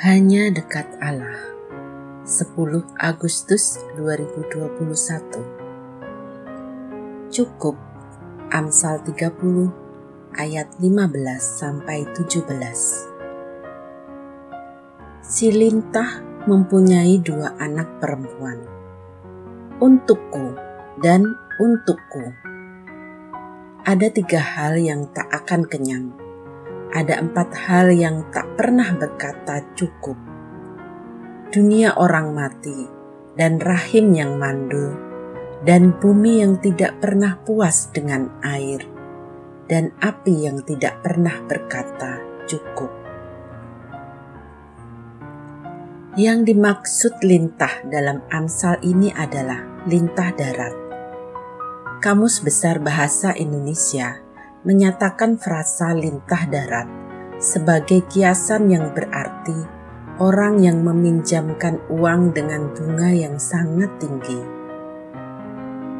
Hanya dekat Allah. 10 Agustus 2021. Cukup Amsal 30 ayat 15 sampai 17. Si lintah mempunyai dua anak perempuan. Untukku dan untukku. Ada tiga hal yang tak akan kenyang ada empat hal yang tak pernah berkata cukup. Dunia orang mati dan rahim yang mandul dan bumi yang tidak pernah puas dengan air dan api yang tidak pernah berkata cukup. Yang dimaksud lintah dalam Amsal ini adalah lintah darat. Kamus Besar Bahasa Indonesia menyatakan frasa lintah darat sebagai kiasan yang berarti orang yang meminjamkan uang dengan bunga yang sangat tinggi.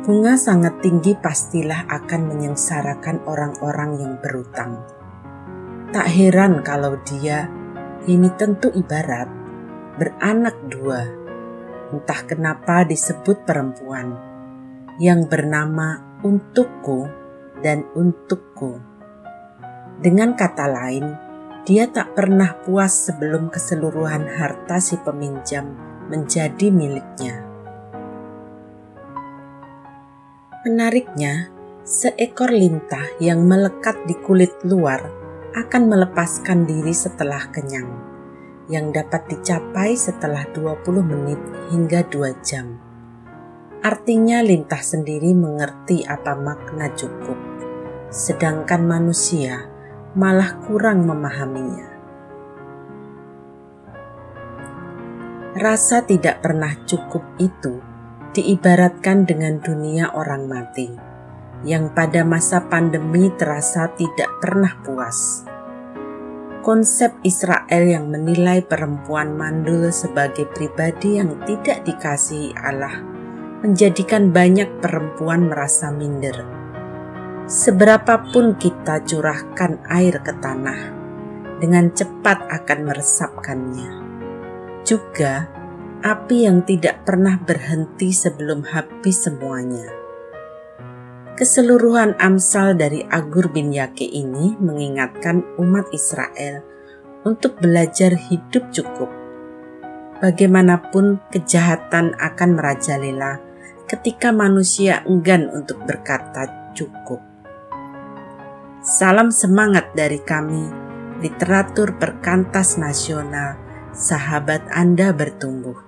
Bunga sangat tinggi pastilah akan menyengsarakan orang-orang yang berutang. Tak heran kalau dia, ini tentu ibarat, beranak dua, entah kenapa disebut perempuan, yang bernama untukku dan untukku. Dengan kata lain, dia tak pernah puas sebelum keseluruhan harta si peminjam menjadi miliknya. Menariknya, seekor lintah yang melekat di kulit luar akan melepaskan diri setelah kenyang, yang dapat dicapai setelah 20 menit hingga 2 jam. Artinya lintah sendiri mengerti apa makna cukup sedangkan manusia malah kurang memahaminya. Rasa tidak pernah cukup itu diibaratkan dengan dunia orang mati yang pada masa pandemi terasa tidak pernah puas. Konsep Israel yang menilai perempuan mandul sebagai pribadi yang tidak dikasihi Allah menjadikan banyak perempuan merasa minder Seberapapun kita curahkan air ke tanah, dengan cepat akan meresapkannya. Juga api yang tidak pernah berhenti sebelum habis semuanya. Keseluruhan Amsal dari Agur bin Yake ini mengingatkan umat Israel untuk belajar hidup cukup. Bagaimanapun kejahatan akan merajalela ketika manusia enggan untuk berkata cukup. Salam semangat dari kami, literatur perkantas nasional, sahabat Anda bertumbuh.